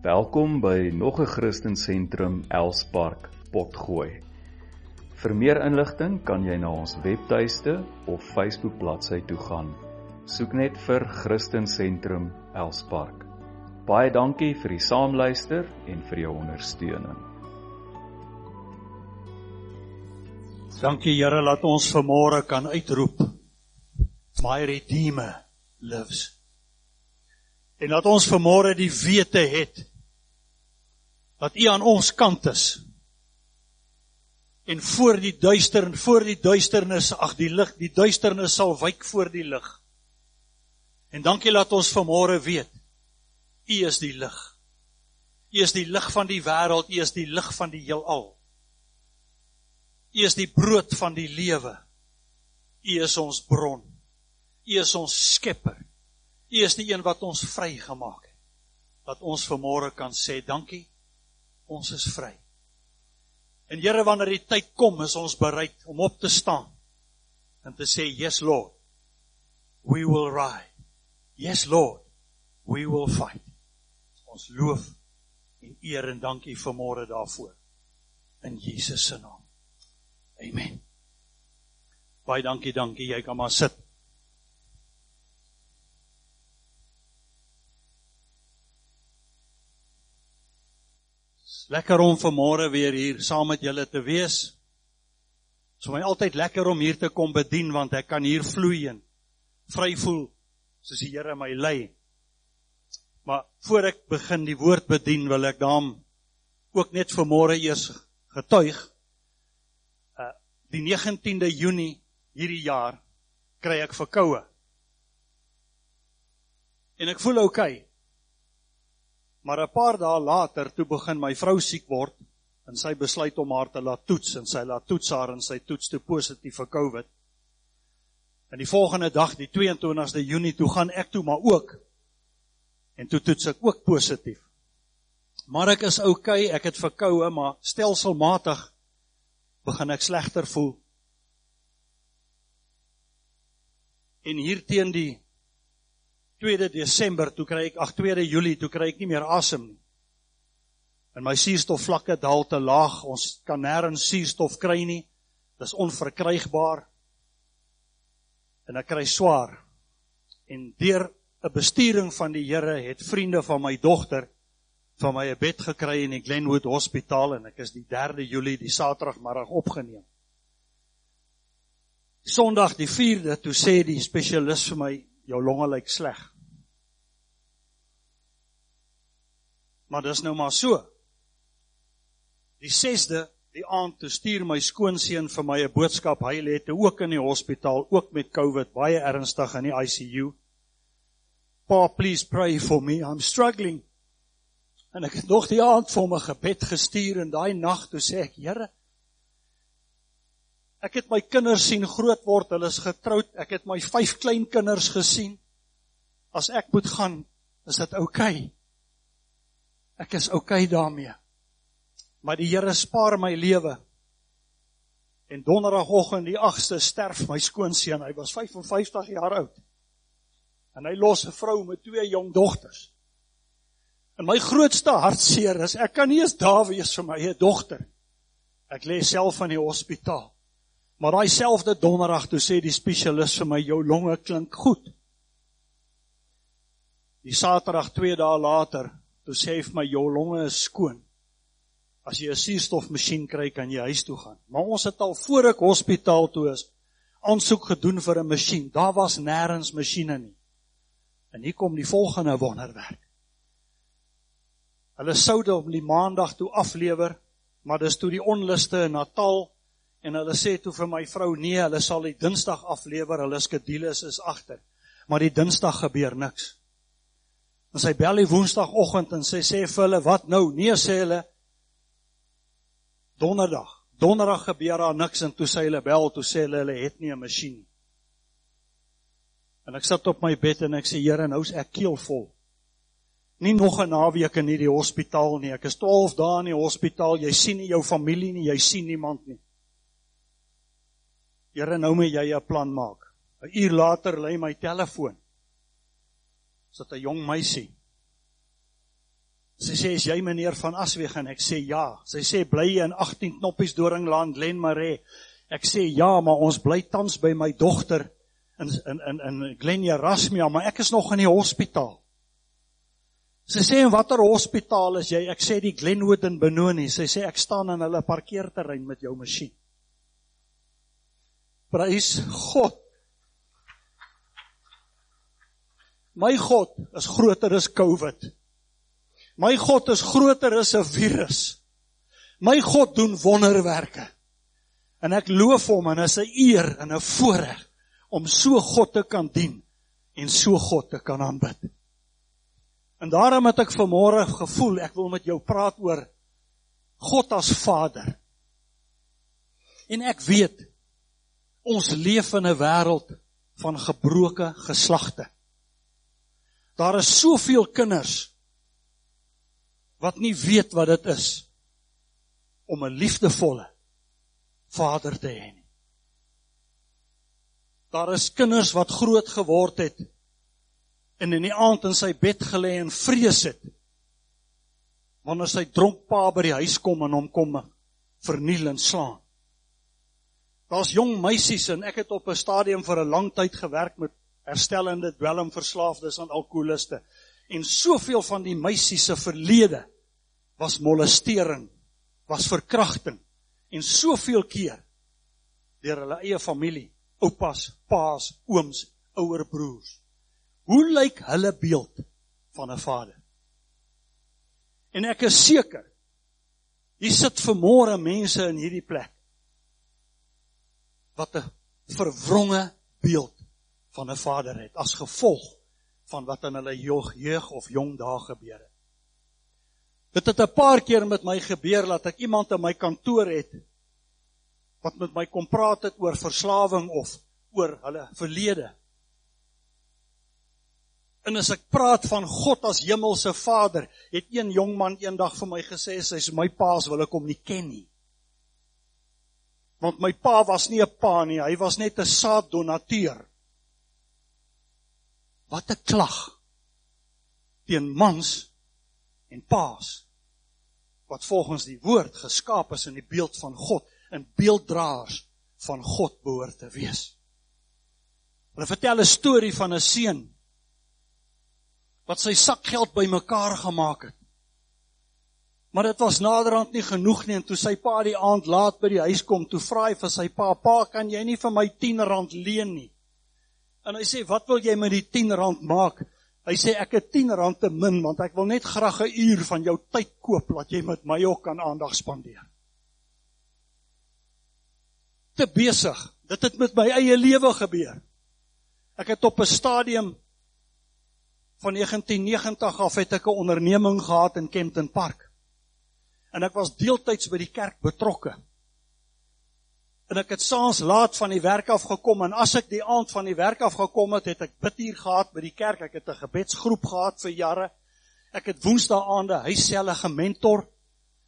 Welkom by nog 'n Christen Sentrum Elspark Potgooi. Vir meer inligting kan jy na ons webtuiste of Facebook bladsy toe gaan. Soek net vir Christen Sentrum Elspark. Baie dankie vir die saamluister en vir jou ondersteuning. Dankie Here dat ons vanmôre kan uitroep. My Redeemer lives. En dat ons vanmôre die wete het dat U aan ons kant is. En voor die duister en voor die duisternis, ag die lig, die duisternis sal wyk voor die lig. En dankie dat ons vanmôre weet U is die lig. U is die lig van die wêreld, U is die lig van die heelal. U is die brood van die lewe. U is ons bron. U is ons skepper. U is die een wat ons vrygemaak het. Dat ons vanmôre kan sê dankie ons is vry. En Here, wanneer die tyd kom, is ons bereid om op te staan en te sê, "Yes Lord, we will ride. Yes Lord, we will fight." Ons loof en eer en dankie vanmôre daarvoor in Jesus se naam. Amen. Baie dankie, dankie. Jy kan maar sit. Lekker om vanmôre weer hier saam met julle te wees. Dit is vir my altyd lekker om hier te kom bedien want ek kan hier vloei en vry voel soos die Here my lei. Maar voor ek begin die woord bedien, wil ek dan ook net vanmôre eers getuig. Uh die 19de Junie hierdie jaar kry ek verkoue. En ek voel oukei. Okay. Maar 'n paar dae later toe begin my vrou siek word en sy besluit om haar te laat toets en sy laat toets haar en sy toets toe positief vir COVID. En die volgende dag, die 22ste Junie, toe gaan ek toe maar ook. En toe toets ek ook positief. Maar ek is oukei, okay, ek het verkoue, maar stelselmatig begin ek slegter voel. En hier teen die 2de Desember toe kry ek ag 2de Julie toe kry ek nie meer asem nie. En my suurstofvlakke daal te laag. Ons kan nêrens suurstof kry nie. Dis onverkrygbaar. En ek kry swaar. En deur 'n besturing van die Here het vriende van my dogter van my 'n bed gekry in die Glenwood Hospitaal en ek is die 3de Julie die Saterdagmiddag opgeneem. Sondag die 4de toe sê die spesialis vir my jou longe lyk sleg. Maar dis nou maar so. Die 6de, die aand toe stuur my skoonseun vir my 'n boodskap. Hy lê te ook in die hospitaal, ook met COVID, baie ernstig in die ICU. Pa, please pray for me. I'm struggling. En ek het nog die aand vir hom 'n gebed gestuur en daai nag toe sê ek, Here, Ek het my kinders sien groot word, hulle is getroud. Ek het my vyf kleinkinders gesien. As ek moet gaan, is dit oukei. Okay. Ek is oukei okay daarmee. Maar die Here spaar my lewe. En donderdagoggend die 8ste sterf my skoonseun. Hy was 55 jaar oud. En hy los 'n vrou met twee jong dogters. En my grootste hartseer is ek kan nie eens daar wees vir my eie dogter. Ek lê self in die hospitaal. Maar daai selfde donderdag toe sê die spesialis vir my jou longe klink goed. Die Saterdag 2 dae later toe sê hy vir my jou longe is skoon. As jy 'n suurstofmasjien kry kan jy huis toe gaan. Maar ons het al voor ek hospitaal toe is aansoek gedoen vir 'n masjien. Daar was nêrens masjiene nie. En hier kom die volgende wonderwerk. Hulle sou dit op die maandag toe aflewer, maar dis toe die onluste in Natal En hulle sê toe vir my vrou, nee, hulle sal die Dinsdag aflewer, hulle skedules is agter. Maar die Dinsdag gebeur niks. En sy bel die Woensdagoggend en sy sê vir hulle, "Wat nou?" Nee, sê hulle. Donderdag. Donderdag gebeur daar niks en toe sê hulle bel, toe sê hulle hulle het nie 'n masjien nie. En ek sit op my bed en ek sê, "Here, nou's ek keelvol." Nie nog 'n naweek in hierdie hospitaal nie. Ek is 12 dae in die hospitaal. Jy sien nie jou familie nie, jy sien niemand nie. Here, nou moet jy 'n plan maak. 'n Uur later lê my telefoon. Sit 'n jong meisie. Sy sê is jy meneer van Asweg en ek sê ja. Sy sê bly jy in 18 Knoppies Doringland Glenmarais? Ek sê ja, maar ons bly tans by my dogter in in in in Glen Erasmia, maar ek is nog in die hospitaal. Sy sê en watter hospitaal is jy? Ek sê die Glenwood in Benoni. Sy sê ek staan in hulle parkeerterrein met jou masjien. Prys God. My God is groter as COVID. My God is groter as 'n virus. My God doen wonderwerke. En ek loof hom en is 'n eer en 'n voorreg om so God te kan dien en so God te kan aanbid. En daarom het ek vanmôre gevoel ek wil met jou praat oor God as Vader. En ek weet ons leef in 'n wêreld van gebroke geslagte. Daar is soveel kinders wat nie weet wat dit is om 'n liefdevolle vader te hê nie. Daar is kinders wat groot geword het en in die aand in sy bed gelê en vrees het wanneer sy dronk pa by die huis kom en hom kom verniel en slaan. Daar's jong meisies en ek het op 'n stadium vir 'n lang tyd gewerk met herstellende dwelmverslaafdes en alkoholiste. En soveel van die meisies se verlede was molestering, was verkrachting en soveel keer deur hulle eie familie, oupas, paas, ooms, ouer broers. Hoe lyk hulle beeld van 'n vader? En ek is seker hier sit vermoere mense in hierdie plek wat 'n verwronge beeld van 'n vader het as gevolg van wat in hulle jeug of jong dae gebeur het. Dit het 'n paar keer met my gebeur dat ek iemand in my kantoor het wat met my kom praat het oor verslawing of oor hulle verlede. En as ek praat van God as hemelse Vader, het een jong man eendag vir my gesê sy's my paas wil ek hom nie ken nie. Want my pa was nie 'n pa nie, hy was net 'n saaddonateur. Wat 'n klag teen mans en paas wat volgens die woord geskaap is in die beeld van God en beelddraers van God behoort te wees. Hulle vertel 'n storie van 'n seun wat sy sakgeld bymekaar gemaak het. Maar dit was naderhand nie genoeg nie en toe sy pa die aand laat by die huis kom, toe vra hy vir sy pa: "Pa, kan jy nie vir my 10 rand leen nie?" En hy sê, "Wat wil jy met die 10 rand maak?" Hy sê ek het 10 rand te min want ek wil net graag 'n uur van jou tyd koop laat jy met my ook kan aandag spandeer. Te besig. Dit het met my eie lewe gebeur. Ek het op 'n stadium van 1990 af het ek 'n onderneming gehad in Kempton Park. En ek was deeltyds by die kerk betrokke en ek het saans laat van die werk af gekom en as ek die aand van die werk af gekom het, het ek bidtuur gehad by die kerk. Ek het 'n gebedsgroep gehad vir jare. Ek het woensdae aande huisselle gementor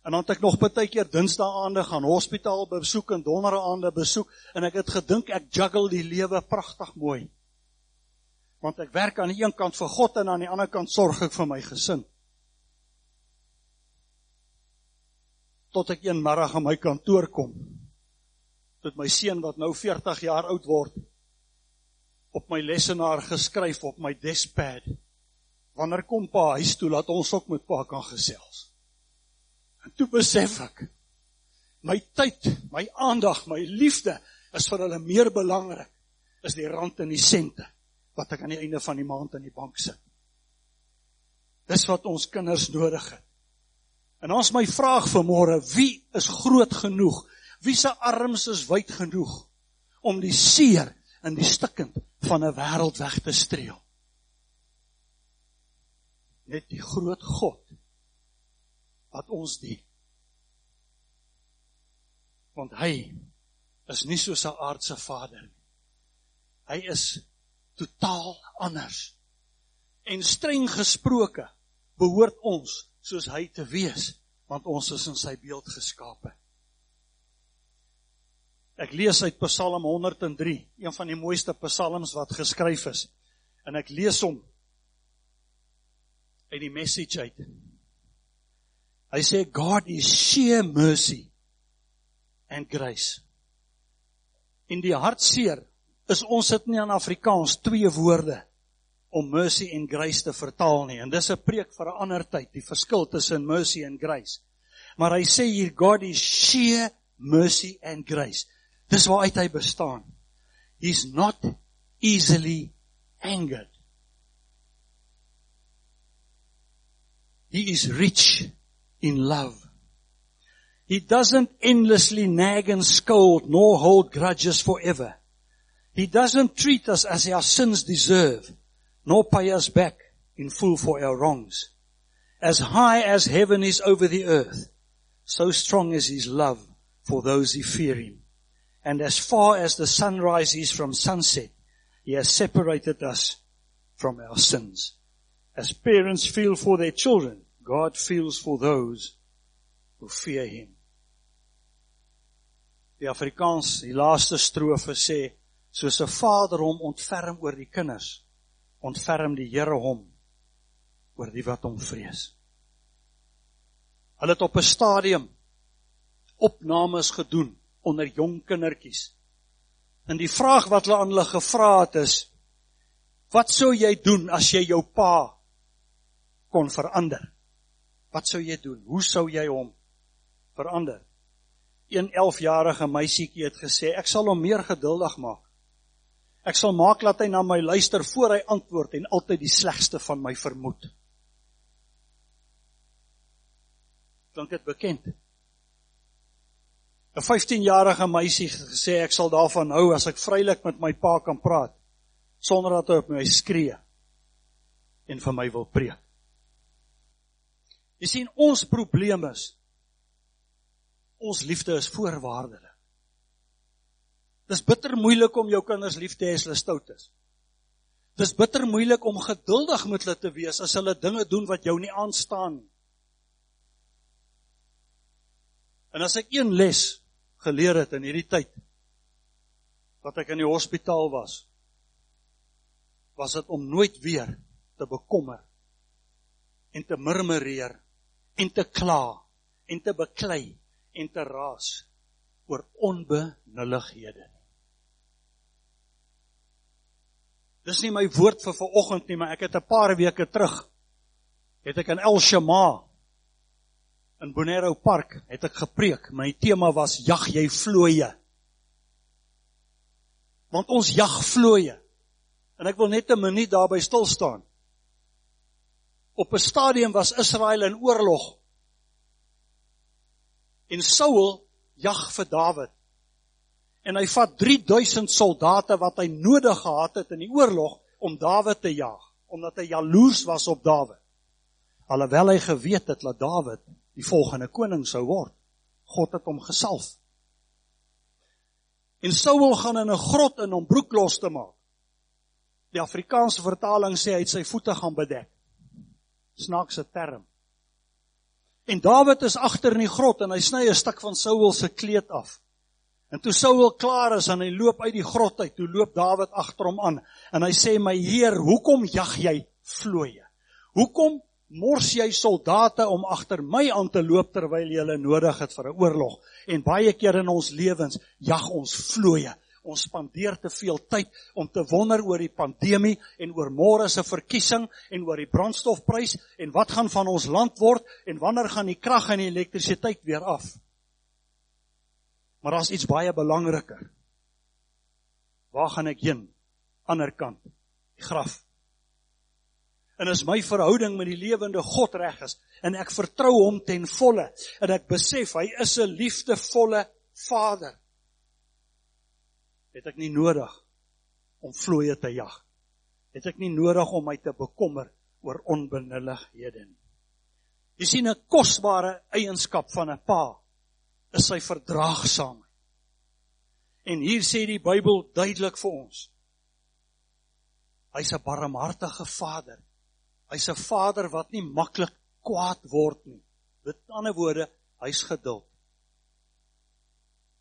en dan het ek nog baie keer dinsdae aande gaan hospitaal besoek en donderdae aande besoek en ek het gedink ek juggle die lewe pragtig mooi. Want ek werk aan die een kant vir God en aan die ander kant sorg ek vir my gesin. Tot ek een middag aan my kantoor kom dat my seun wat nou 40 jaar oud word op my lesenaar geskryf op my deskpad. Wanneer kom pa huis toe laat ons ook met pa kan gesels. En toe besef ek my tyd, my aandag, my liefde is vir hulle meer belangrik as die rand en die sente wat ek aan die einde van die maand in die bank sit. Dis wat ons kinders nodig het. En ons my vraag vir môre, wie is groot genoeg Wie se arms is wyd genoeg om die seer en die stikkend van 'n wêreld weg te streel? Net die groot God wat ons dien. Want hy is nie soos 'n aardse vader nie. Hy is totaal anders. En streng gesproke behoort ons soos hy te wees, want ons is in sy beeld geskape. Ek lees uit Psalm 103, een van die mooiste psalms wat geskryf is. En ek lees hom uit die message uit. Hy sê God is sheer mercy and grace. In die hartseer is ons dit nie in Afrikaans twee woorde om mercy en grace te vertaal nie. En dis 'n preek vir 'n ander tyd, die verskil tussen mercy en grace. Maar hy sê hier God is sheer mercy and grace. Dis waaruit hy bestaan. He's not easily angered. He is rich in love. He doesn't endlessly nag and scold nor hold grudges forever. He doesn't treat us as our sins deserve, nor pay us back in full for our wrongs. As high as heaven is over the earth, so strong is his love for those who fear him. And as far as the sun rises from sunset, he has separated us from our sins. As parents feel for their children, God feels for those who fear him. Die Afrikaans, die laaste strofe sê, soos 'n vader hom ontferm oor die kinders, ontferm die Here hom oor die wat hom vrees. Hulle het op 'n stadium opnames gedoen onder jong kindertjies. En die vraag wat hulle aan hulle gevra het is: Wat sou jy doen as jy jou pa kon verander? Wat sou jy doen? Hoe sou jy hom verander? Een 11-jarige meisietjie het gesê, ek sal hom meer geduldig maak. Ek sal maak dat hy na my luister voor hy antwoord en altyd die slegste van my vermoed. Klink dit bekend? 'n 15-jarige meisie gesê ek sal daarvan hou as ek vrylik met my pa kan praat sonder dat hy op my skree en vir my wil preek. Jy sien ons probleem is ons liefde is voorwaardelik. Dis bitter moeilik om jou kinders lief te hê as hulle stout is. Dis bitter moeilik om geduldig met hulle te wees as hulle dinge doen wat jou nie aanstaan nie. En as ek een les geleer het in hierdie tyd wat ek in die hospitaal was, was dit om nooit weer te bekommer en te murmureer en te kla en te beklei en te raas oor onbenullighede. Dis nie my woord vir vanoggend nie, maar ek het 'n paar weke terug het ek in El Shama in Bonero Park het ek gepreek. My tema was jag jy vlooie. Want ons jag vlooie. En ek wil net 'n minuut daarby stil staan. Op 'n stadium was Israel in oorlog. En Saul jag vir Dawid. En hy vat 3000 soldate wat hy nodig gehad het in die oorlog om Dawid te jag, omdat hy jaloers was op Dawid. Alhoewel hy geweet het dat Dawid die volgende koning sou word. God het hom gesalf. En Saul gaan in 'n grot in om broek los te maak. Die Afrikaanse vertaling sê hy het sy voete gaan bedek snaakse term. En Dawid is agter in die grot en hy sny 'n stuk van Saul se kleed af. En toe Saul klaar is en hy loop uit die grot uit, toe loop Dawid agter hom aan en hy sê my Heer, hoekom jag jy vlooie? Hoekom mors jy soldate om agter my aan te loop terwyl jy hulle nodig het vir 'n oorlog? En baie keer in ons lewens jag ons vlooie Ons spandeer te veel tyd om te wonder oor die pandemie en oor môre se verkiesing en oor die brandstofprys en wat gaan van ons land word en wanneer gaan die krag en die elektrisiteit weer af. Maar daar's iets baie belangriker. Waar gaan ek heen? Ander kant. Die graf. En as my verhouding met die lewende God reg is en ek vertrou hom ten volle en ek besef hy is 'n liefdevolle Vader het ek nie nodig om vlooie te jag. Het ek nie nodig om my te bekommer oor onbenullighede nie. Jy sien 'n kosbare eienskap van 'n pa is sy verdraagsaamheid. En hier sê die Bybel duidelik vir ons. Hy's 'n barmhartige Vader. Hy's 'n Vader wat nie maklik kwaad word nie. Met ander woorde, hy's geduld.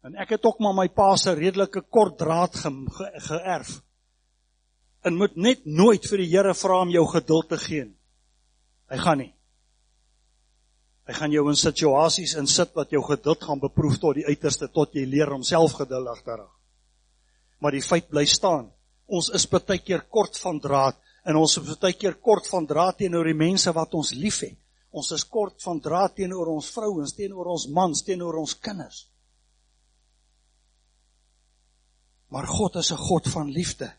En ek het ook maar my pa se redelike kort draad ge, ge, geërf. En moet net nooit vir die Here vra om jou geduld te gee. Hy gaan nie. Hy gaan jou in situasies insit wat jou geduld gaan beproef tot die uiterste tot jy leer om self geduldig te raak. Maar die feit bly staan. Ons is baie keer kort van draad en ons is baie keer kort van draad teenoor die mense wat ons liefhet. Ons is kort van draad teenoor ons vrouens, teenoor ons mans, teenoor ons kinders. Maar God is 'n God van liefde.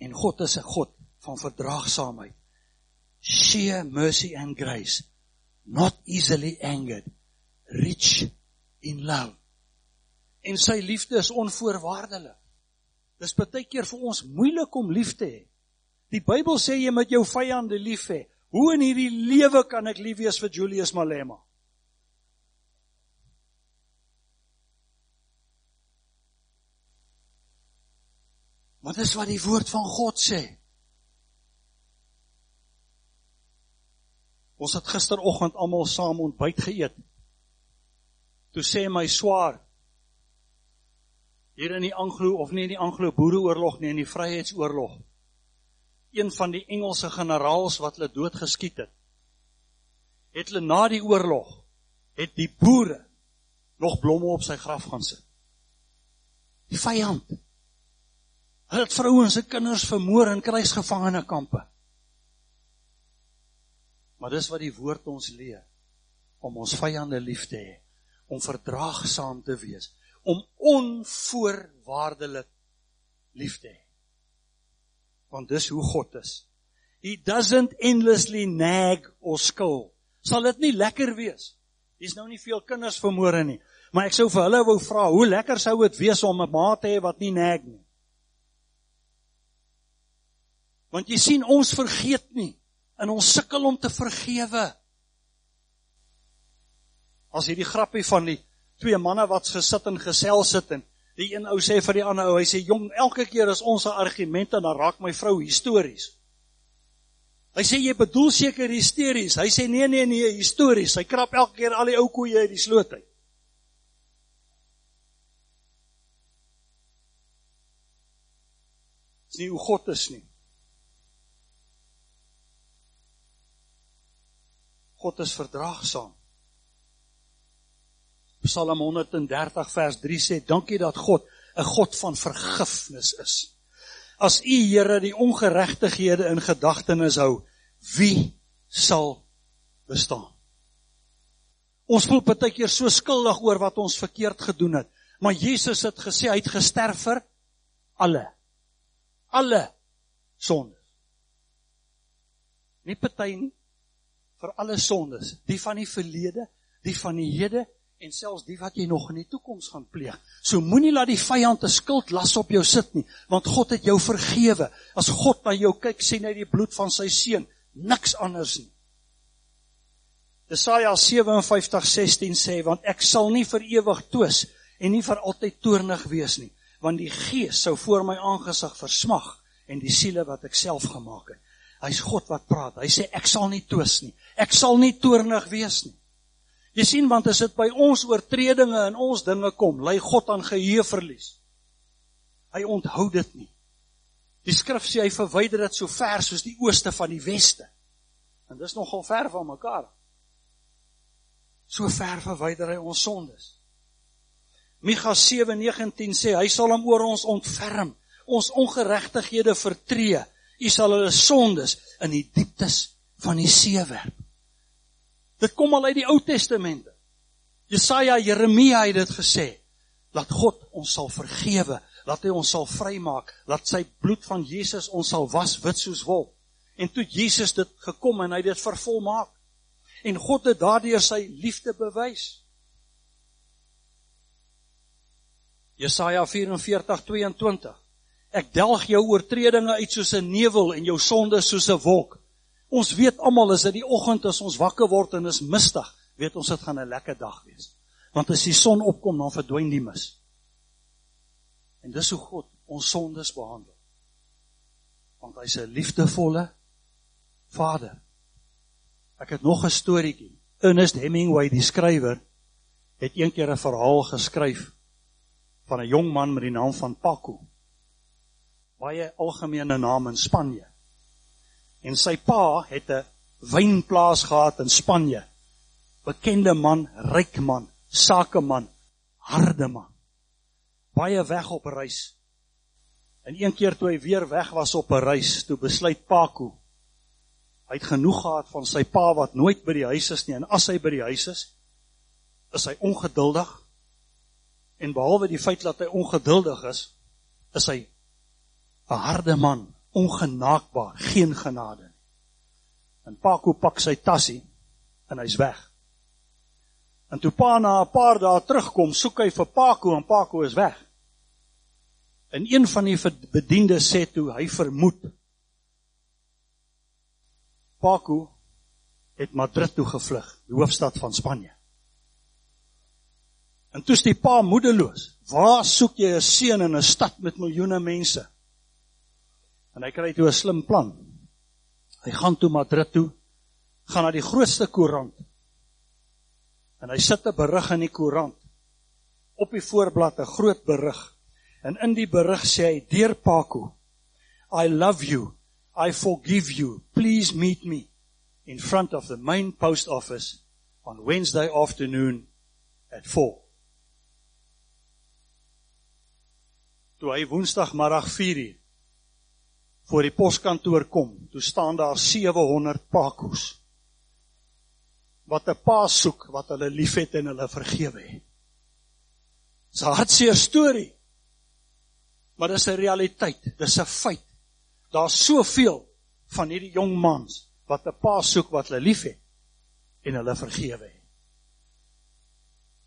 En God is 'n God van verdraagsaamheid. Sheer mercy and grace, not easily angered, rich in love. En sy liefde is onvoorwaardelik. Dis baie keer vir ons moeilik om lief te hê. Die Bybel sê jy moet jou vyande lief hê. Hoe in hierdie lewe kan ek lief wees vir Julius Malema? Wat is wat die woord van God sê? Ons het gisteroggend almal saam ontbyt geëet. Toe sê my swaar hier in die Anglo of nie in die Anglo-Boereoorlog nie, in die Vryheidsoorlog. Een van die Engelse generaals wat hulle doodgeskiet het. Het hulle na die oorlog het die boere nog blomme op sy graf gaan sit. Die vyand Hulle het vrouens en kinders vermoor in kruisgevangene kampe. Maar dis wat die woord ons leer om ons vyande lief te hê, om verdraagsaam te wees, om onvoorwaardelik lief te hê. Want dis hoe God is. He doesn't endlessly nag or scold. Sal dit nie lekker wees? Hier's nou nie veel kinders vermoor nie, maar ek sou vir hulle wou vra, hoe lekker sou dit wees om 'n ma te hê wat nie nag nie? Want jy sien ons vergeet nie en ons sukkel om te vergewe. As hierdie grappie van die twee manne wat gesit en gesels sit en die een ou sê vir die ander ou, hy sê jong, elke keer as ons 'n argument en dan raak my vrou histories. Hy sê jy bedoel seker hysteries. Hy sê nee nee nee, histories. Hy krap elke keer al die ou koeie uit die sloot uit. Dis nie hoe God is nie. God is verdraagsaam. Psalm 130 vers 3 sê: "Dankie dat God 'n God van vergifnis is. As U Here die ongeregtighede in gedagtenis hou, wie sal bestaan?" Ons voel baie keer so skuldig oor wat ons verkeerd gedoen het, maar Jesus het gesê hy het gesterf vir alle. Alle sondes. Nie party nie vir alle sondes, die van die verlede, die van die hede en selfs die wat jy nog in die toekoms gaan pleeg. So moenie laat die vyand 'n skuldlas op jou sit nie, want God het jou vergewe. As God na jou kyk, sien hy die bloed van sy seun, niks anders nie. Jesaja 57:16 sê, want ek sal nie vir ewig twis en nie vir altyd toornig wees nie, want die gees sou voor my aangesig versmag en die siele wat ek self gemaak het. Hy's God wat praat. Hy sê ek sal nie twis nie. Ek sal nie toornig wees nie. Jy sien want as dit by ons oortredinge en ons dinge kom, lei God aan geheue verlies. Hy onthou dit nie. Die skrif sê hy verwyder dit so ver soos die ooste van die weste. En dis nogal ver van mekaar. So ver verwyder hy ons sondes. Micha 7:19 sê hy sal hom oor ons ontferm, ons ongeregtighede vertree U sal hulle sondes in die dieptes van die see werp. Dit kom al uit die Ou Testament. Jesaja, Jeremia het dit gesê. Laat God ons sal vergewe, laat hy ons sal vrymaak, laat sy bloed van Jesus ons sal was wit soos wol. En toe Jesus dit gekom en hy dit vervolmaak. En God het daardeur sy liefde bewys. Jesaja 44:22 Ek delg jou oortredinge uit soos 'n nevel en jou sonde soos 'n wolk. Ons weet almal as dit die oggend as ons wakker word en is mistig, weet ons dit gaan 'n lekker dag wees. Want as die son opkom, dan verdwyn die mis. En dis hoe God ons sondes behandel. Want hy's 'n liefdevolle Vader. Ek het nog 'n storieetjie. Ernest Hemingway, die skrywer, het eendag 'n verhaal geskryf van 'n jong man met die naam van Paco baie algemene naam in Spanje. En sy pa het 'n wynplaas gehad in Spanje. Bekende man, ryk man, sakeman, harde man. Baie weg op reis. En een keer toe hy weer weg was op 'n reis, toe besluit Paku hy het genoeg gehad van sy pa wat nooit by die huis is nie en as hy by die huis is, is hy ongeduldig. En behalwe die feit dat hy ongeduldig is, is hy 'n harde man, ongenaakbaar, geen genade nie. En Paku pak sy tassie en hy's weg. En toe pa na 'n paar dae terugkom, soek hy vir Paku en Paku is weg. En een van die bediendes sê toe hy vermoed Paku het Madrid toe gevlug, die hoofstad van Spanje. En toe is die pa moedeloos. Waar soek jy 'n seun in 'n stad met miljoene mense? En hy kry toe 'n slim plan. Hy gaan toe Madrid toe, gaan na die grootste koerant. En hy sit 'n berig in die koerant. Op die voorblad 'n groot berig En in die berig sê hy: "Dear Paku, I love you. I forgive you. Please meet me in front of the main post office on Wednesday afternoon at 4." Toe hy Woensdagmiddag 4:00 voor die poskantoor kom, toe staan daar 700 Pakus wat 'n pa soek wat hulle liefhet en hulle vergewe het. 'n Hartseer storie. Maar dis 'n realiteit, dis 'n feit. Daar's soveel van hierdie jong mans wat 'n pa soek wat hulle liefhet en hulle vergewe het.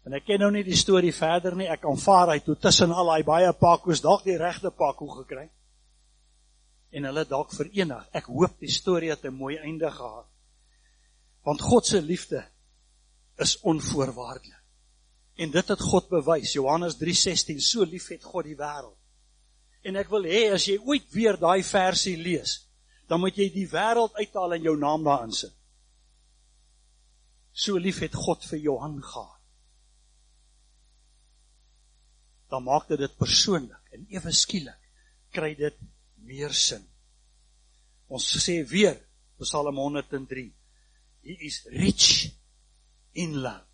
En ek ken nou nie die storie verder nie. Ek aanvaar hy toe tussen al daai baie pakos dalk die regte pako gekry. En hulle dalk verenig. Ek hoop die storie het 'n mooi einde gehad. Want God se liefde is onvoorwaardelik. En dit het God bewys. Johannes 3:16 so lief het God die wêreld En ek wil hê as jy ooit weer daai versie lees, dan moet jy die wêreld uithaal en jou naam daarin sit. So lief het God vir Johan gehad. Dan maak dit dit persoonlik en ewe skielik kry dit meer sin. Ons sê weer Psalm 103. He is rich in love.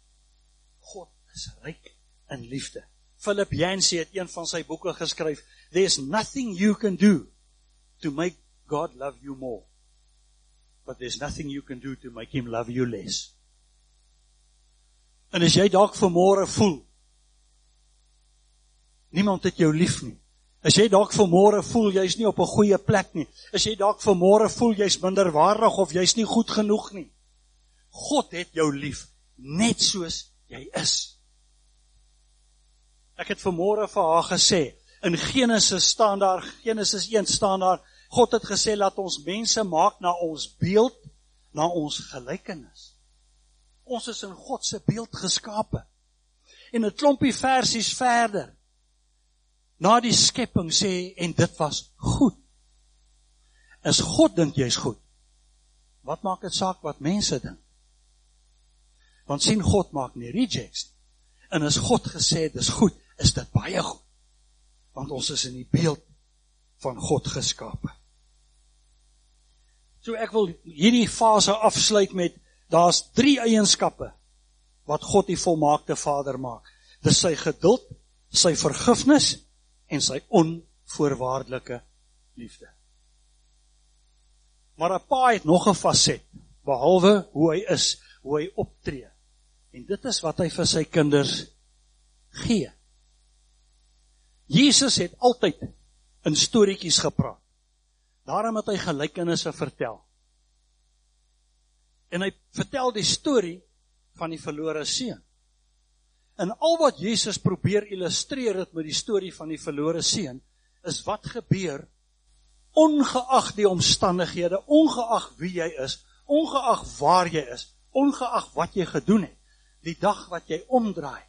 God is ryk in liefde. Philip Yancey het een van sy boeke geskryf There's nothing you can do to make God love you more. But there's nothing you can do to make him love you less. En as jy dalk vanmôre voel niemand het jou lief nie. As jy dalk vanmôre voel jy's nie op 'n goeie plek nie. As jy dalk vanmôre voel jy's minderwaardig of jy's nie goed genoeg nie. God het jou lief net soos jy is. Ek het vanmôre vir haar gesê, In Genesis staan daar Genesis 1 staan daar God het gesê laat ons mense maak na ons beeld, na ons gelykenis. Ons is in God se beeld geskape. En 'n klompie versies verder na die skepping sê en dit was goed. Is God dink jy's goed? Wat maak dit saak wat mense dink? Want sien God maak nie rejects nie. En as God gesê dis goed, is dit baie goed want ons is in die beeld van God geskape. So ek wil hierdie fase afsluit met daar's 3 eienskappe wat God die volmaakte Vader maak. Dis sy geduld, sy vergifnis en sy onvoorwaardelike liefde. Maar 'n pa het nog 'n faset behalwe hoe hy is, hoe hy optree. En dit is wat hy vir sy kinders gee. Jesus het altyd in storieetjies gepraat. Daarom het hy gelykenisse vertel. En hy vertel die storie van die verlore seun. En al wat Jesus probeer illustreer het met die storie van die verlore seun is wat gebeur ongeag die omstandighede, ongeag wie jy is, ongeag waar jy is, ongeag wat jy gedoen het. Die dag wat jy omdraai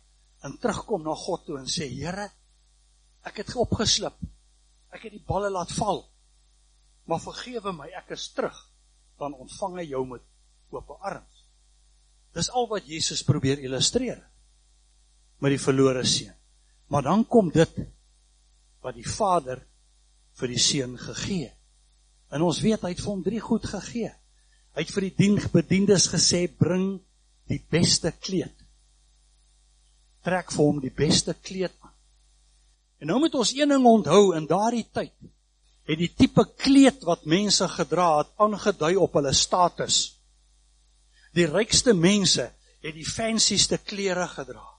en terugkom na God toe en sê Here, Ek het opgeslip. Ek het die balle laat val. Maar vergewe my, ek is terug. Dan ontvang hy jou met oop arms. Dis al wat Jesus probeer illustreer met die verlore seun. Maar dan kom dit wat die Vader vir die seun gegee. En ons weet hy het vir hom drie goed gegee. Hy het vir die dienbediendes gesê bring die beste kleed. Trek vir hom die beste kleed aan. En nou moet ons een ding onthou in daardie tyd het die tipe kleed wat mense gedra het aangedui op hulle status. Die rykste mense het die fancyste klere gedra.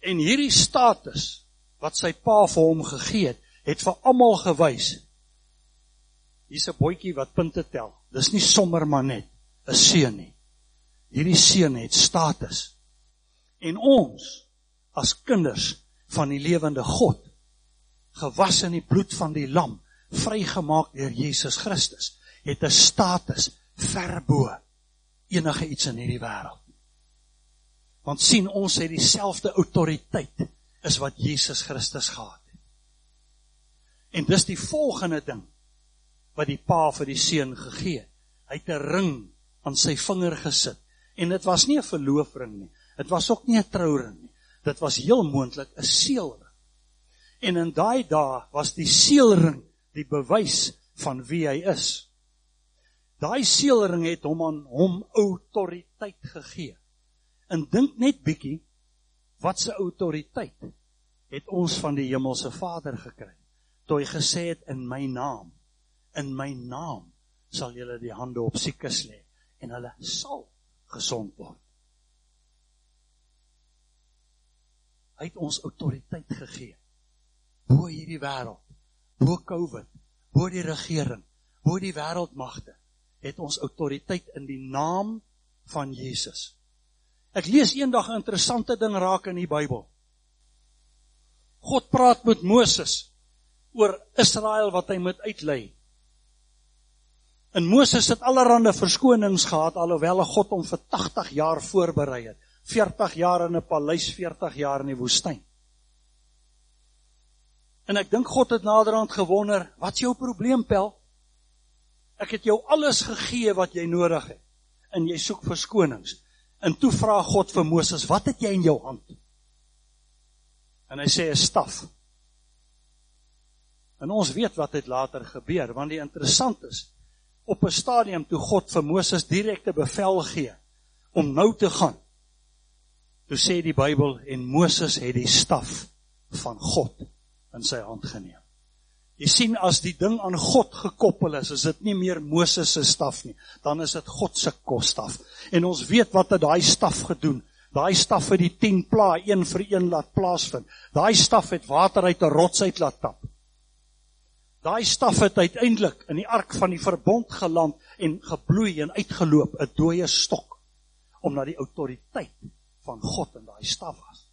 En hierdie status wat sy pa vir hom gegee het, het vir almal gewys. Hier's 'n boetjie wat punte tel. Dis nie sommer maar net 'n seun nie. Hierdie seun het status. En ons as kinders van die lewende God, gewas in die bloed van die lam, vrygemaak deur Jesus Christus, het 'n status ver bo enige iets in hierdie wêreld. Want sien ons het dieselfde autoriteit as wat Jesus Christus gehad het. En dis die volgende ding wat die pa vir die seun gegee het. Hy het 'n ring aan sy vinger gesit en dit was nie 'n verloofring nie. Dit was ook nie 'n trouring nie. Dit was heel moontlik 'n seelring. En in daai dae was die seelring die bewys van wie hy is. Daai seelring het hom aan hom autoriteit gegee. En dink net bietjie wat se autoriteit het ons van die hemelse Vader gekry toe hy gesê het in my naam in my naam sal julle die hande op siekes lê en hulle sal gesond word. Hy het ons autoriteit gegee bo hierdie wêreld, bo COVID, bo die regering, bo die wêreldmagte, het ons autoriteit in die naam van Jesus. Ek lees eendag 'n interessante ding raak in die Bybel. God praat met Moses oor Israel wat hy moet uitlei. En Moses het allerlei verskonings gehad alhoewel God hom vir 80 jaar voorberei het. 40 jaar in 'n paleis, 40 jaar in die woestyn. En ek dink God het naderhand gewonder, "Wat's jou probleem, Pel? Ek het jou alles gegee wat jy nodig het en jy soek verskonings." En toe vra God vir Moses, "Wat het jy in jou hand?" En hy sê 'n staf. En ons weet wat het later gebeur, want die interessant is, op 'n stadium toe God vir Moses direkte bevel gee om nou te gaan. Toe sê die Bybel en Moses het die staf van God in sy hand geneem. Jy sien as die ding aan God gekoppel is, is dit nie meer Moses se staf nie, dan is dit God se kosstaf. En ons weet wat het daai staf gedoen. Daai staf het die 10 plaae een vir een laat plaasvind. Daai staf het water uit 'n rots uit laat tap. Daai staf het uiteindelik in die ark van die verbond geland en gebloei en uitgeloop 'n dooie stok omdat die autoriteit van God in daai staf was.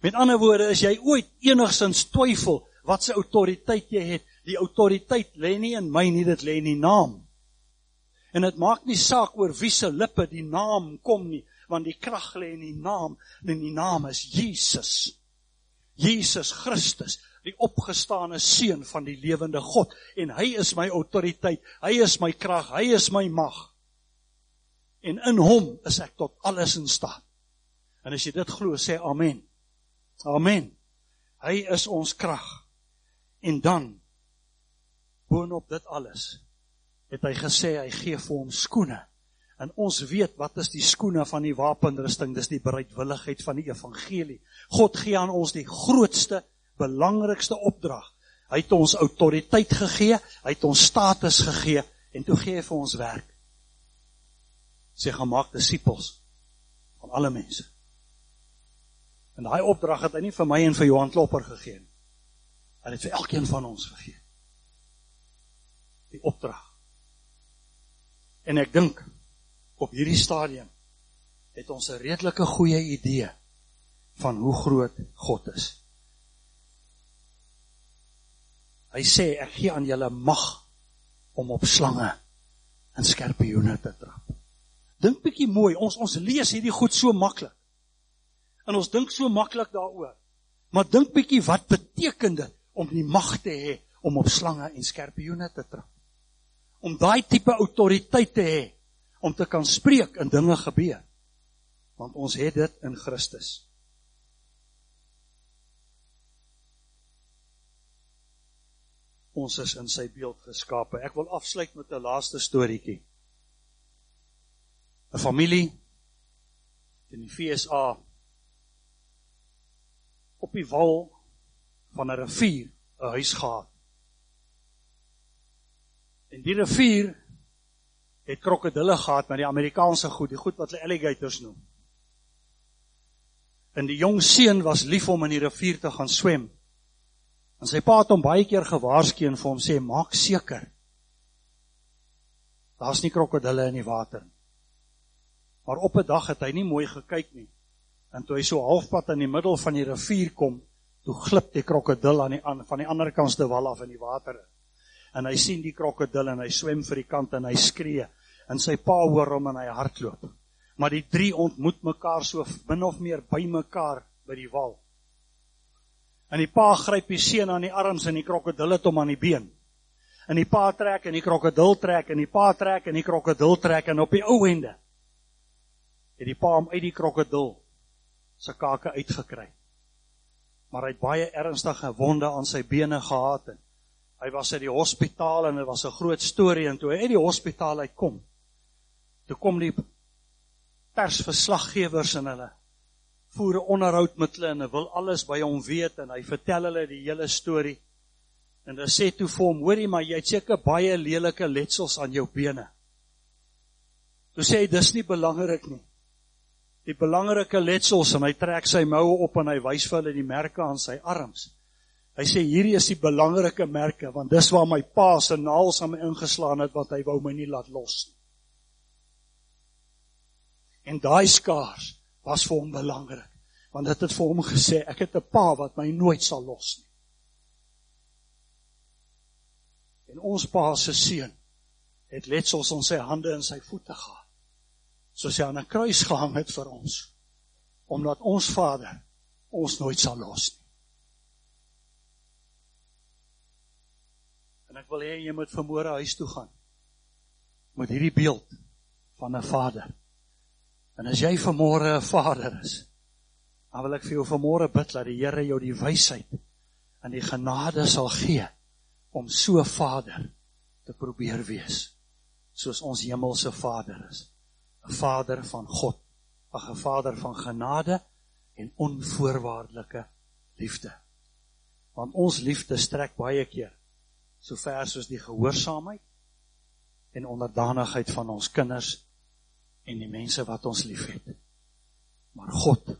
Met ander woorde, as jy ooit enigsins twyfel wat se autoriteit jy het, die autoriteit lê nie in my nie, dit lê in die naam. En dit maak nie saak oor wie se lippe die naam kom nie, want die krag lê in die naam, en die naam is Jesus. Jesus Christus die opgestane seun van die lewende God en hy is my autoriteit, hy is my krag, hy is my mag. En in hom is ek tot alles in staat. En as jy dit glo, sê amen. Amen. Hy is ons krag. En dan boonop dit alles het hy gesê hy gee vir hom skoene. En ons weet wat is die skoene van die wapenrusting? Dis die bereidwilligheid van die evangelie. God gee aan ons die grootste belangrikste opdrag. Hy het ons autoriteit gegee, hy het ons status gegee en toe gee hy vir ons werk. Sy gemaak disippels van alle mense. En daai opdrag het hy nie vir my en vir Johan Klopper gegee nie. Hy het vir elkeen van ons gegee. Die opdrag. En ek dink op hierdie stadium het ons 'n redelike goeie idee van hoe groot God is. Hy sê ek gee aan julle mag om op slange en skorpioene te trap. Dink bietjie mooi, ons ons lees hierdie goed so maklik. En ons dink so maklik daaroor. Maar dink bietjie wat beteken dit om die mag te hê om op slange en skorpioene te trap? Om daai tipe autoriteit te hê om te kan spreek en dinge gebeur. Want ons het dit in Christus. Ons is in sy beeld geskape. Ek wil afsluit met 'n laaste storieetjie. 'n Familie in die FSA op die wal van 'n rivier 'n huis gehad. En die rivier het krokodille gehad met die Amerikaanse goed, die goed wat hulle alligators noem. En die jong seun was lief om in die rivier te gaan swem. En sy pa het hom baie keer gewaarsku en vir hom sê maak seker daar's nie krokodille in die water nie. Maar op 'n dag het hy nie mooi gekyk nie. En toe hy so halfpad in die middel van die rivier kom, toe glip die krokodil aan die aan van die ander kant se wal af in die water. En hy sien die krokodil en hy swem vir die kant en hy skree en sy pa hoor hom en hy hardloop. Maar die drie ontmoet mekaar so min of meer by mekaar by die wal. En die pa gryp die seun aan die arms en die krokodil het hom aan die been. En die pa trek en die krokodil trek en die pa trek en die krokodil trek en op die ou ende het die pa hom uit die krokodil se kake uitgekry. Maar hy het baie ernstige wonde aan sy bene gehad en hy was uit die hospitaal en dit was 'n groot storie en toe hy uit die hospitaal uitkom, toe kom die persverslaggewers en hulle voer 'n onderhoud met hulle en hy wil alles by hom weet en hy vertel hulle die hele storie. En hulle sê toe vir hom: "Hoorie, maar jy het seker baie lelike letsels aan jou bene." Toe sê hy: "Dis nie belangrik nie. Die belangrike letsels en hy trek sy moue op en hy wys vir hulle die merke aan sy arms. Hy sê hierdie is die belangrike merke want dis waar my pa se naels aan my ingeslaan het wat hy wou my nie laat los nie. En daai skaars was vir hom belangrik want dit het vir hom gesê ek het 'n pa wat my nooit sal los nie. En ons pa se seun het letsels op sy hande en sy voete gehad. Soos hy aan 'n kruis gehang het vir ons omdat ons Vader ons nooit sal los nie. En ek wil hê jy moet vanmôre huis toe gaan met hierdie beeld van 'n Vader En as jy vanmôre 'n vader is, dan wil ek vir jou vanmôre bid dat die Here jou die wysheid en die genade sal gee om so vader te probeer wees soos ons hemelse Vader is. 'n Vader van God, 'n Vader van genade en onvoorwaardelike liefde. Want ons liefde strek baie keer so ver soos die gehoorsaamheid en onderdanigheid van ons kinders en die mense wat ons liefhet. Maar God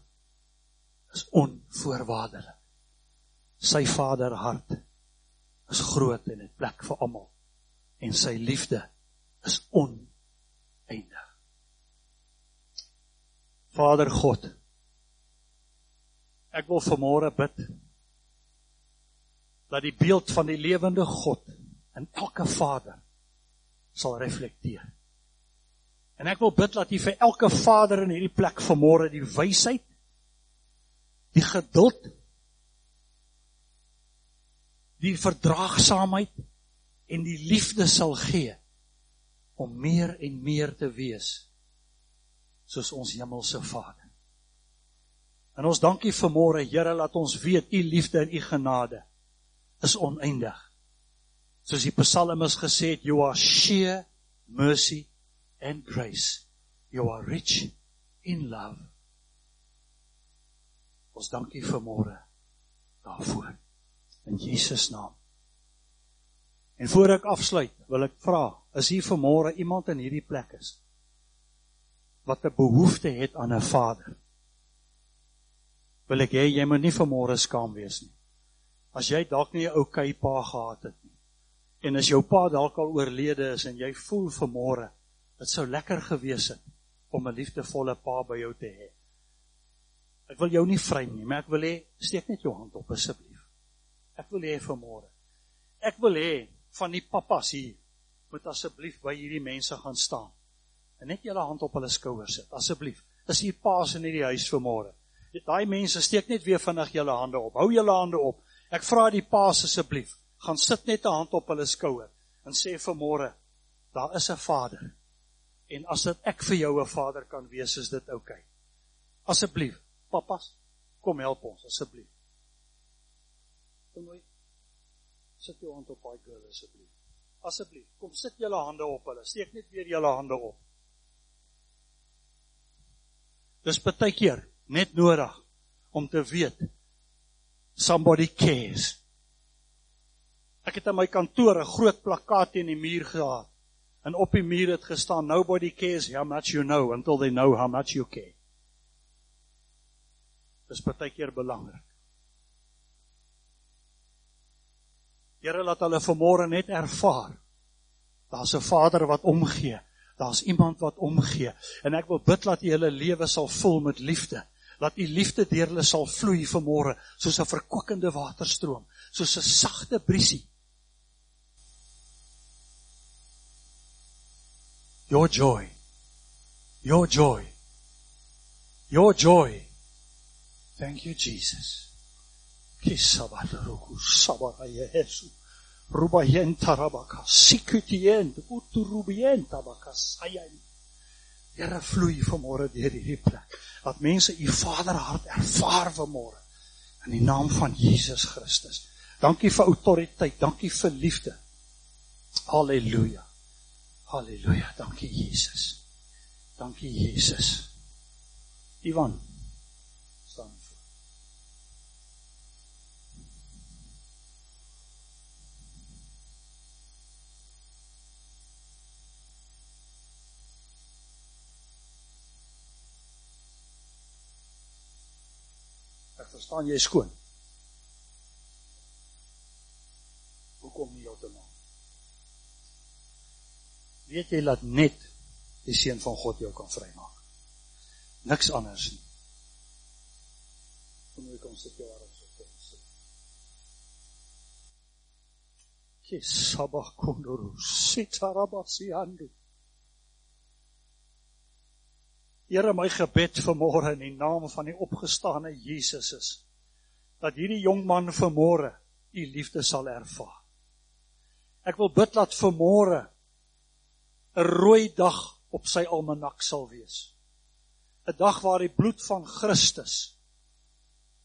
is onvoorwaardelik. Sy Vaderhart is groot en het plek vir almal en sy liefde is oneindig. Vader God, ek wil vanmôre bid dat die beeld van die lewende God in elke vader sal reflekteer. En ek wil bid dat U vir elke vader in hierdie plek vanmôre die wysheid, die geduld, die verdraagsaamheid en die liefde sal gee om meer en meer te wees soos ons hemelse Vader. En ons dankie vanmôre Here dat ons weet U liefde en U genade is oneindig. Soos die psalmis gesê het, you are sheer mercy and grace. You are rich in love. Ons dankie vir môre daarvoor. In Jesus naam. En voor ek afsluit, wil ek vra, is hier vanmôre iemand in hierdie plek is wat 'n behoefte het aan 'n vader? Wil ek hê jy moet nie vanmôre skaam wees nie. As jy dalk nie 'n ou okay pa gehad het nie en as jou pa dalk al oorlede is en jy voel vanmôre Dit sou lekker gewees het om 'n liefdevolle pa by jou te hê. Ek wil jou nie vreem nie, maar ek wil hê steek net jou hand op asseblief. Ek wil hê vanmôre. Ek wil hê van die pappas hier moet asseblief by hierdie mense gaan staan. En net julle hand op hulle skouers sit asseblief. Is hier paas in hierdie huis vanmôre? Daai mense steek net weer vinnig julle hande op. Hou julle hande op. Ek vra die paas asseblief, gaan sit net 'n hand op hulle skouer en sê vanmôre, daar is 'n Vader En as dit ek vir jou 'n vader kan wees, is dit oukei. Okay. Asseblief, pappas, kom help ons asseblief. Kom mooi. Sit jou hand op daai girl asseblief. Asseblief, kom sit julle hande op hulle. Steek net weer julle hande op. Dis baie keer net nodig om te weet somebody cares. Ek het in my kantoor 'n groot plakkaat teen die muur gehad. En op die muur het gestaan nobody cares how much you know until they know how much you care. Dis baie keer belangrik. Here laat hulle vanmôre net ervaar. Daar's 'n Vader wat omgee. Daar's iemand wat omgee. En ek wil bid dat U hulle lewe sal vul met liefde. Laat U liefde deur hulle sal vloei vanmôre soos 'n verkwikkende waterstroom, soos 'n sagte briesie. Your joy. Your joy. Your joy. Thank you Jesus. Kisabadaruku sabaraye Rubayenta rabaka sikutient uturubienta baka sayan. Here vloei vanmôre deur hierdie plek. Dat mense u Vaderhart ervaar vanmôre in die naam van Jesus Christus. Dankie vir autoriteit, dankie vir liefde. Halleluja. Halleluja. Dankie Jesus. Dankie Jesus. Ivan verstaan jy skoon. Hoekom nie heeltemal? Weet jy dat net die seun van God jou kan vrymaak? Niks anders nie. Kom jy kom sit jou arms op en sit. Kisabah kondoro sitarabasi andu. Here my gebed vanmôre in die naam van die opgestane Jesus is dat hierdie jong man vanmôre u liefde sal ervaar. Ek wil bid dat vanmôre 'n rooi dag op sy almanak sal wees. 'n Dag waar die bloed van Christus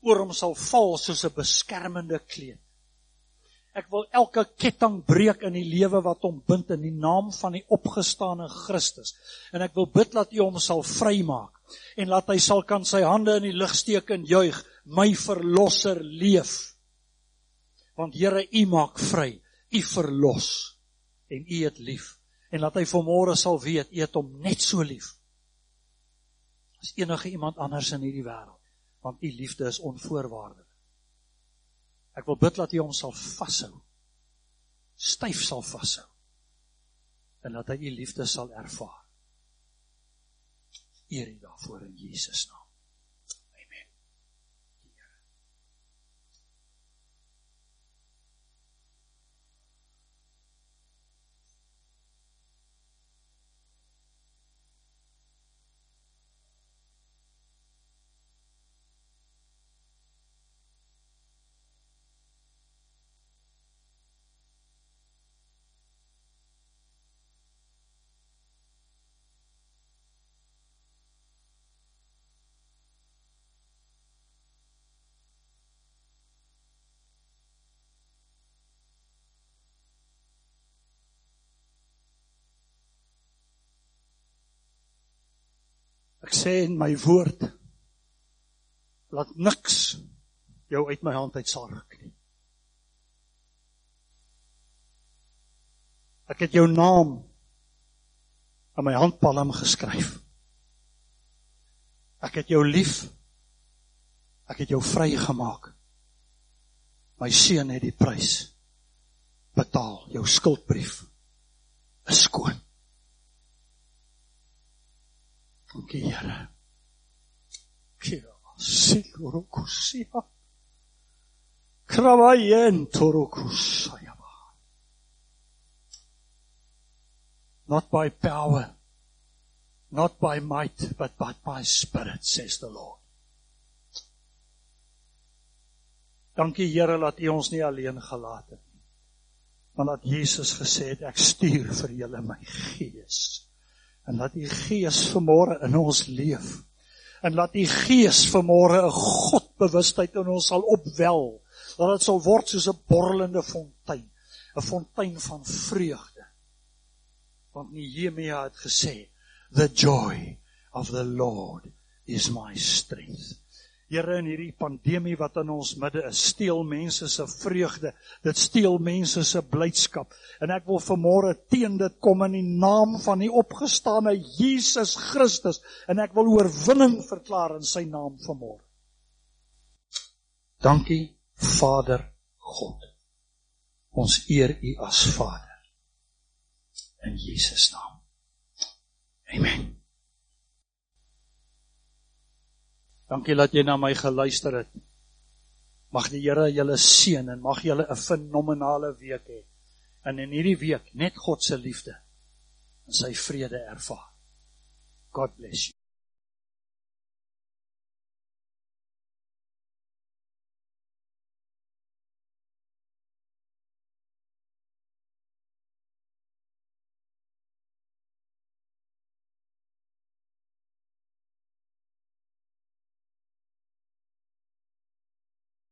oor hom sal val soos 'n beskermende kleed. Ek wil elke ketting breek in die lewe wat hom bind in die naam van die opgestane Christus. En ek wil bid dat U hom sal vrymaak en laat hy sal kan sy hande in die lug steek en juig, my verlosser leef. Want Here, U maak vry, U verlos en U het lief. En laat hy vanmôre sal weet, U het hom net so lief as enige iemand anders in hierdie wêreld, want U liefde is onvoorwaardelik. Ek wil bid dat U hom sal vashou. Styf sal vashou. En dat hy U liefde sal ervaar. Eer U daarvoor in Jesus naam. Ek sê in my woord laat niks jou uit my hand uit sal ruk nie. Ek het jou naam aan my handpalm geskryf. Ek het jou lief. Ek het jou vrygemaak. My seun het die prys betaal. Jou skuldbrief is skoon. Dankie Here. Kira sikorokusia. Kravayen torokusaya. Not by power, not by might, but by my spirit says the Lord. Dankie Here dat U ons nie alleen gelaat het nie. Maar dat Jesus gesê het ek stuur vir julle my gees en laat u gees vanmôre in ons leef en laat u gees vanmôre 'n godbewustheid in ons sal opwel dat dit sal word soos 'n borrelende fontein 'n fontein van vreugde. Want Nehemia het gesê, "The joy of the Lord is my strength." Here in hierdie pandemie wat in ons midde is, steel mense se vreugde. Dit steel mense se blydskap. En ek wil vanmôre teen dit kom in die naam van die opgestane Jesus Christus en ek wil oorwinning verklaar in sy naam vanmôre. Dankie Vader God. Ons eer U as Vader. In Jesus naam. Amen. Dankie dat jy na my geluister het. Mag die Here julle seën en mag julle 'n fenominale week hê. En in hierdie week net God se liefde en sy vrede ervaar. God bless you.